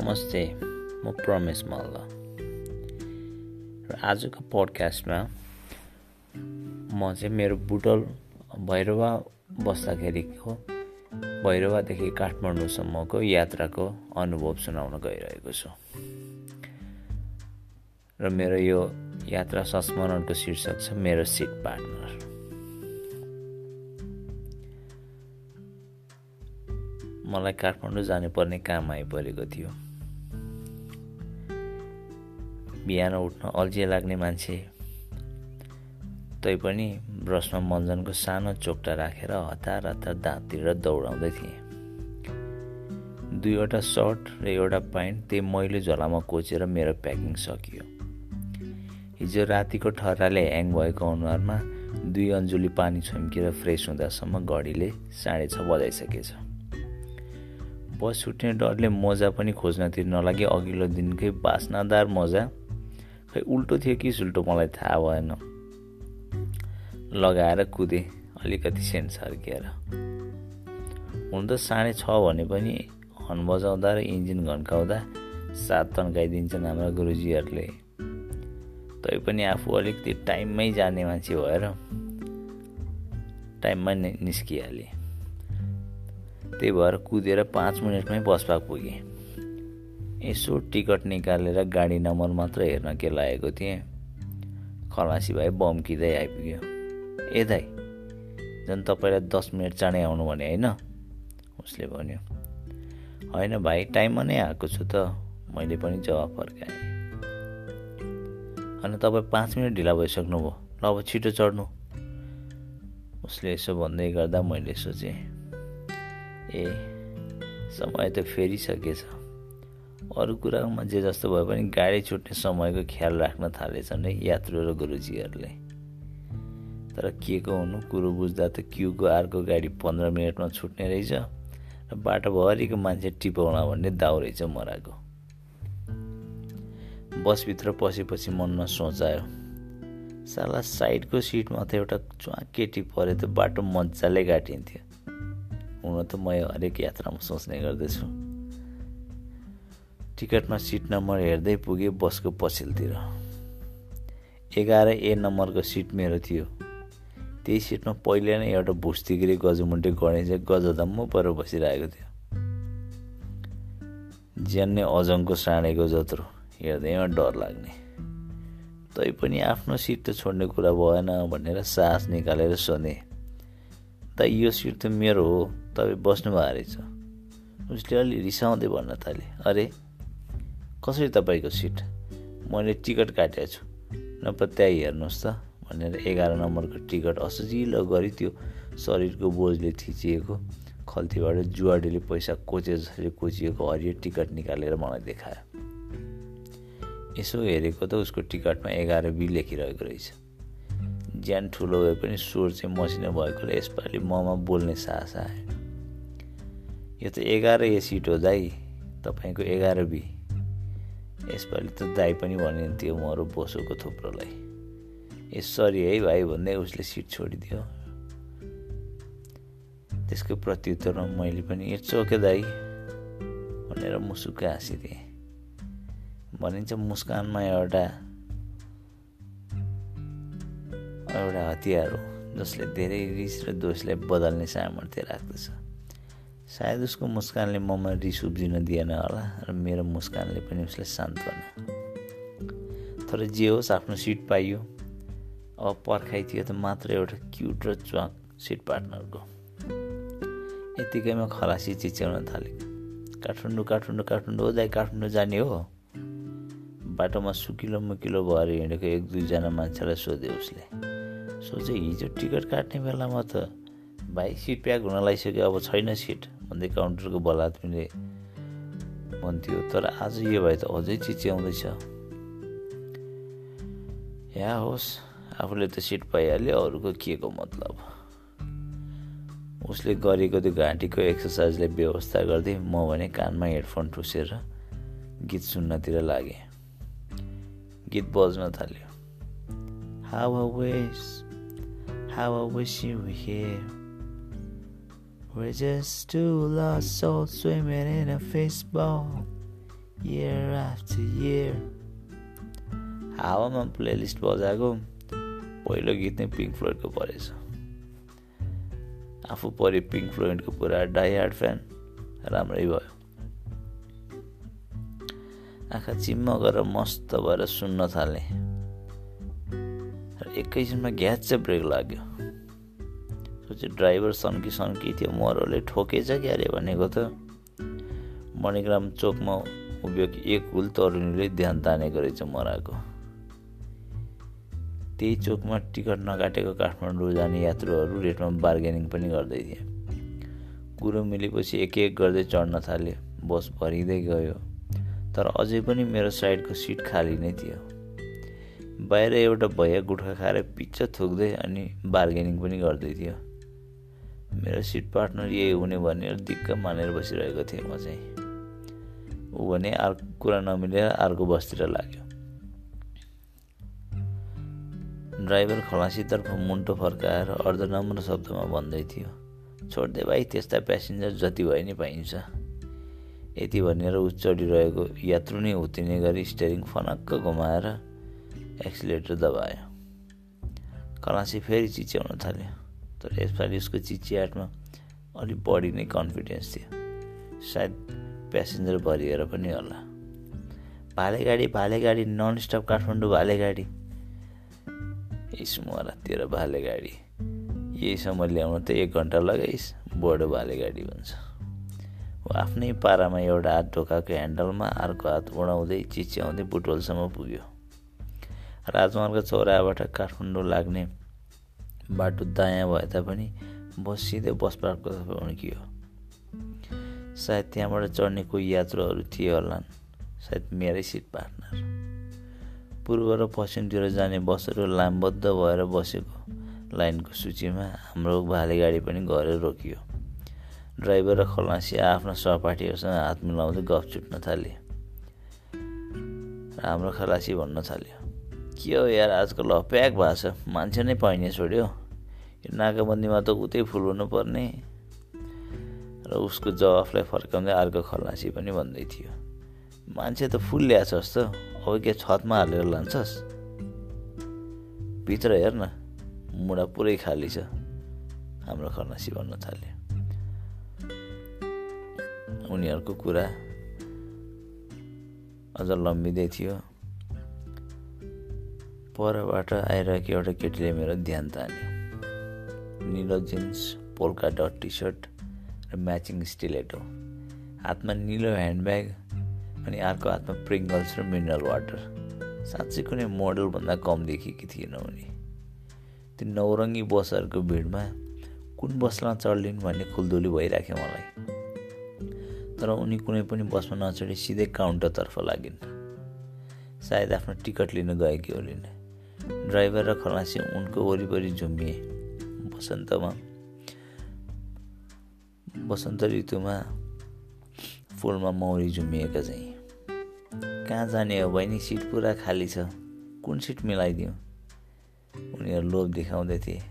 नमस्ते म प्रमेश मल्ल। र आजको पडकास्टमा म चाहिँ मेरो बुटल भैरवा बस्दाखेरिको भैरवादेखि काठमाडौँसम्मको यात्राको अनुभव सुनाउन गइरहेको छु। र मेरो यो यात्रा संस्मरणको शीर्षक छ मेरो सिट पार्टनर। मलाई काठमाडौँ जानुपर्ने काम आइपरेको थियो। बिहान उठ्न अल्झिए लाग्ने मान्छे। तैपनि ब्रसमा मन्जनको सानो चोक्टा राखेर हतार हतार दाँततिर दौडाउँदै थिएँ। दुईवटा सर्ट र एउटा प्यान्ट त्यही मैले झोलामा कोचेर मेरो प्याकिङ सकियो। हिजो रातिको ठर्राले ह्याङ भएको अनुहारमा दुई अन्जुली पानी छम्किएर फ्रेस हुँदासम्म घडीले साढे छ बजाइसकेछ। बस छुट्ने डरले मजा पनि खोज्नतिर नलागे अघिल्लो दिनकै बास्नादार मजा खै उल्टो थियो कि सुल्टो मलाई थाहा भएन। लगाएर कुदे अलिकति सेन्ट छर्किएर हुन त साढे छ भने पनि हर्न बजाउँदा र इन्जिन घन्काउँदा सात तन्काइदिन्छन् हाम्रा गुरुजीहरूले। तैपनि आफू अलिकति टाइममै जाने मान्छे भएर टाइममा निस्किहालेँ। त्यही भएर कुदेर पाँच मिनटमै बसपा पुगेँ। यसो टिकट निकालेर गाडी नम्बर मात्र हेर्न के लागेको थिएँ। खलासी भाइ बम्किँदै आइपुग्यो। ए दाइ झन् तपाईँलाई दस मिनट चाँडै आउनु भने होइन? उसले भन्यो। होइन भाइ टाइममा नै आएको छु त मैले पनि जवाब फर्काएँ। अनि तपाईँ पाँच मिनट ढिला भइसक्नुभयो। ल अब छिटो चढ्नु। उसले यसो भन्दै गर्दा मैले सोचेँ। ए समय त फेरिसकेछ। अरू कुरामा जे जस्तो भए पनि गाडी छुट्ने समयको ख्याल राख्न थालेछन् है यात्रु र गुरुजीहरूले। तर के को हुनु कुरो बुझ्दा त क्युको अर्को गाडी पन्ध्र मिनटमा छुट्ने रहेछ र बाटोभरिको मान्छे टिपाउन भन्ने दाउ रहेछ मराको। बसभित्र पसेपछि मनमा सोचायो साला साइडको सिटमा त एउटा केटी परे त बाटो मजाले काटिन्थ्यो। हुन त म हरेक यात्रामा सोच्ने गर्दछु। टिकटमा सिट नम्बर हेर्दै पुगेँ बसको पछिल्तिर एघार ए नम्बरको सिट मेरो थियो। त्यही सिटमा पहिले नै एउटा भुस्तिगिरी गजुमुन्टे गणेश गजदम्म पर बसिरहेको थियो। ज्यान नै अजङको साँडेको जत्रो हेर्दैमा डर लाग्ने। तैपनि आफ्नो सिट त छोड्ने कुरा भएन भनेर साहस निकालेर सोधेँ त यो सिट त मेरो हो तपाईँ बस्नुभएको रहेछ। उसले अलि रिसाउँदै भन्न थाले अरे कसरी तपाईँको सिट? मैले टिकट काटेको छु। नत्र त्यहाँ हेर्नुहोस् त भनेर एघार नम्बरको टिकट असजिलो गरी त्यो शरीरको बोझले थिचिएको खल्तीबाट जुवाडीले पैसा कोचे जसरी कोचिएको हरियो टिकट निकालेर मलाई देखायो। यसो हेरेको त उसको टिकटमा एघार बी लेखिरहेको रहेछ। ज्यान ठुलो भए पनि स्वर चाहिँ मसिनो भएकोले यसपालि ममा बोल्ने साहस आयो। यो त एघार ए सिट हो दाई तपाईँको एघार बी। यसपालि त दाई पनि भनिन्थ्यो म अरू बोसोको थुप्रोलाई। ए सरी है भाइ भन्दै उसले सिट छोडिदियो। त्यसको प्रत्युत्तरमा मैले पनि इट्स ओके दाई भनेर मुसुक्कै हाँसिदिएँ। भनिन्छ मुस्कानमा एउटा एउटा हतियार हो जसले धेरै रिस र दोषलाई बदल्ने सामर्थ्य राख्दछ। सायद उसको मुस्कानले ममा रिस उब्जिन दिएन होला र मेरो मुस्कानले पनि उसलाई सान्त्वना तर जे होस् आफ्नो सिट पाइयो। अब पर्खाइ थियो त मात्र एउटा क्युट र च्वाक सिट पार्टनरको। यतिकैमा खलासी चिच्याउन थाले। काठमाडौँ काठमाडौँ काठमाडौँ हो दाइ काठमाडौँ जाने हो। बाटोमा सुकिलो मुकिलो भएर हिँडेको एक दुईजना मान्छेलाई सोधे उसले। सोचे हिजो टिकट काट्ने बेलामा त भाइ सिट प्याक हुन लागिसक्यो अब छैन सिट। भन्दै काउन्टरको बलात्मीले भन्थ्यो तर आज यो भाइ त अझै चिच्याउँदैछ। या होस् आफूले त सिट पाइहाल्यो अरूको के को मतलब? उसले गरेको त्यो घाँटीको एक्सर्साइजले व्यवस्था गर्दै म भने कानमा हेडफोन ठुसेर गीत सुन्नतिर लागेँ। गीत बज्न थाल्यो। हावा वेस How I wish you were. We're just two lost souls swimming in a fishbowl. year after year. हावामा प्लेलिस्ट बजाएको पहिलो गीत नै पिङ्क फ्लोइडको परेछ। आफू पऱ्यो पिङ्क फ्लोइडको पुरा डाइहार्ड फ्यान राम्रै भयो। आँखा चिम्म गरेर मस्त भएर सुन्न थालेँ। र एकैछिनमा ग्यास चाहिँ ब्रेक लाग्यो। सोचे ड्राइभर सन्की सन्की थियो मरोले ठोकेछ क्यारे भनेको त। मणिग्राम चोकमा उभियो कि एक हुल तरुणीले ध्यान तानेको रहेछ मराएको त्यही चोकमा टिकट नकाटेको काठमाडौँ जाने यात्रुहरू रेटमा बार्गेनिङ पनि गर्दै थिए। कुरो मिलेपछि एक एक गर्दै चढ्न थाल्यो बस भरिँदै गयो। तर अझै पनि मेरो साइडको सिट खाली नै थियो। बाहिर एउटा भैया गुट्खा खाएर पिच्च थुक्दै अनि बार्गेनिङ पनि गर्दै थियो। मेरो सिट पार्टनर यही हुने भनेर दिक्क मानेर बसिरहेको थिएँ म चाहिँ। ऊ भने अर्को कुरा नमिलेर अर्को बसतिर लाग्यो। ड्राइभर खलासीतर्फ मुन्टो फर्काएर अर्धनम्र शब्दमा भन्दै थियो छोडिदे भाइ त्यस्ता प्यासेन्जर जति भए नि पाइन्छ। यति भनेर ऊ चढिरहेको यात्रु नै हुतिने गरी स्टेरिङ फनक्क घुमाएर एक्सिलेटर दबायो। कलासी फेरि चिच्याउन थाल्यो। तर यसपालि उसको चिच्याटमा अलिक बढी नै कन्फिडेन्स थियो। सायद प्यासेन्जर भरिएर पनि होला। भाले गाडी भाले गाडी नन स्टप काठमाडौँ भाले गाडी इस्मरा तेरो भाले गाडी यहीसम्म ल्याउनु त एक घन्टा लगाइस् बडो भाले गाडी हुन्छ आफ्नै पारामा एउटा हात ढोकाको ह्यान्डलमा अर्को हात उडाउँदै चिच्याउँदै बुटोलसम्म पुग्यो। राजमार्ग चौराबाट काठमाडौँ लाग्ने बाटो दायाँ भए तापनि बस सिधै बस पार्कतर्फ उड्कियो सायद त्यहाँबाट चढ्ने कोही यात्रुहरू थिए होलान्। सायद मेरै सिट पार्टनर। पूर्व र पश्चिमतिर जाने बसहरू लामबद्ध भएर बसेको लाइनको सूचीमा हाम्रो भाले गाडी पनि गरेर रोकियो। ड्राइभर र खलासी आफ्ना सहपाठीहरूसँग हात मिलाउँदै गफ छुट्न थाले। हाम्रो खलासी भन्न थाल्यो। के हो यार आजकल प्याक भएको छ मान्छे नै पाइने छोड्यो। यो नाकाबन्दीमा त उतै फुल हुनुपर्ने। र उसको जवाफलाई फर्काउँदै अर्को खलासी पनि भन्दै थियो। मान्छे त फुल ल्याएछ जस्तो। अब के छतमा हालेर लान्छस्? भित्र हेर न। मुढा पुरै खाली छ। हाम्रो खलासी भन्न थाल्यो। उनीहरूको कुरा अझ लम्बिँदै थियो। परबाट आइरहेको एउटा केटीले मेरो ध्यान तान्यो। निलो jeans polka dot T shirt र म्याचिङ स्टिलेटो। हातमा निलो ह्यान्डब्याग अनि अर्को हातमा प्रिङ्गल्स र मिनरल वाटर। साँच्चै कुनै मोडलभन्दा कम देखेकी थिएन उनी। त्यो नौरङ्गी बसहरूको भिडमा कुन बसमा चढ्लिन् भन्ने खुल्दुली भइराख्यो मलाई। तर उनी कुनै पनि बसमा नचढी सिधै काउन्टरतर्फ लागिन्। सायद आफ्नो टिकट लिन गएकी होलिन्। ड्राइभर र खलासी उनको वरिपरि झुम्बिए। बसन्तमा वसन्त ऋतुमा फुलमा मौरी झुम्मिएका चाहिँ कहाँ जाने हो बहिनी? सिट पुरा खाली छ। कुन सिट मिलाइदिउँ? उनीहरू लोभ देखाउँदै थिए।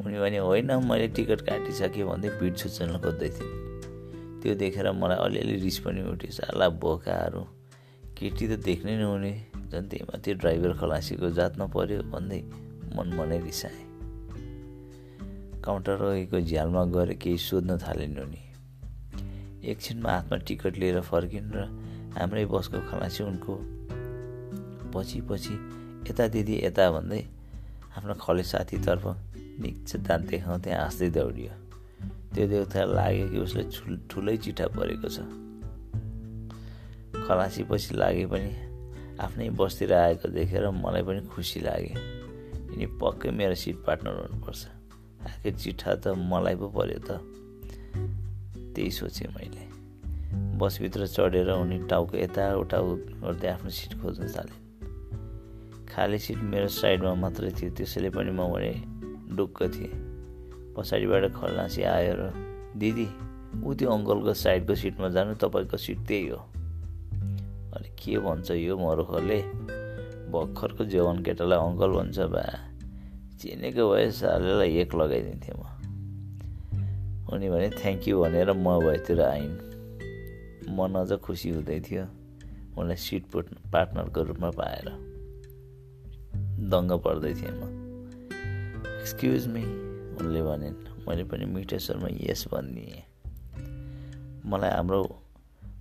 उनी भने होइन मैले टिकट काटिसकेँ भन्दै भिड छुच्चन खोज्दै थिएँ। त्यो देखेर मलाई अलिअलि रिस पनि उठ्यो। साला बोकाहरू। केटी त देख्नै नहुने। झन् त्यही माथि ड्राइभर खलासीको जातमा पऱ्यो भन्दै मन मनै रिसाएँ काउन्टर रहेको झ्यालमा गएर केही सोध्न थालिन् उनी। एकछिनमा हातमा टिकट लिएर फर्किन् र हाम्रै बसको खलासी उनको पछि पछि यता दिदी यता भन्दै आफ्नो खले साथीतर्फ निक्ष दाँत देखाउँदै हाँस्दै दौडियो। त्यो देउता लाग्यो कि उसले ठुलै चिठा परेको छ। खलासी पछि लागे पनि आफ्नै बसतिर आएको देखेर मलाई पनि खुसी लाग्यो। यिनी पक्कै मेरो सिट पार्टनर हुनुपर्छ। आखिर चिठा त मलाई पो पर्यो त। त्यही सोचेँ मैले। बसभित्र चढेर उनी टाउको यताउता गर्दै आफ्नो सिट खोज्न थाले। खाली सिट मेरो साइडमा मात्रै थियो। त्यसैले पनि म भने ढुक्क थिएँ। पछाडिबाट खलासी आयो र दिदी ऊ त्यो अङ्कलको साइडको सिटमा जानु तपाईँको सिट त्यही हो। अनि के भन्छ यो मरुखले भर्खरको जवान केटालाई अङ्कल भन्छ बा। चिनेको भए सालेलाई एक लगाइदिन्थेँ म। उनी भने थ्याङ्क यू भनेर म भएतिर आइन्। मन अझ खुसी हुँदै थियो उनलाई सिट पार्टनरको रूपमा पाएर। दङ्ग पर्दै थिएँ म। एक्सक्युज मी उनले भनिन्। मैले पनि मिठो स्वरमा यस भनिदिएँ मलाई हाम्रो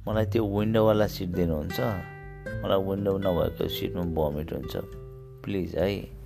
मलाई त्यो विन्डोवाला सिट दिनुहुन्छ। मलाई विन्डो नभएको सिटमा भमिट हुन्छ। प्लिज है।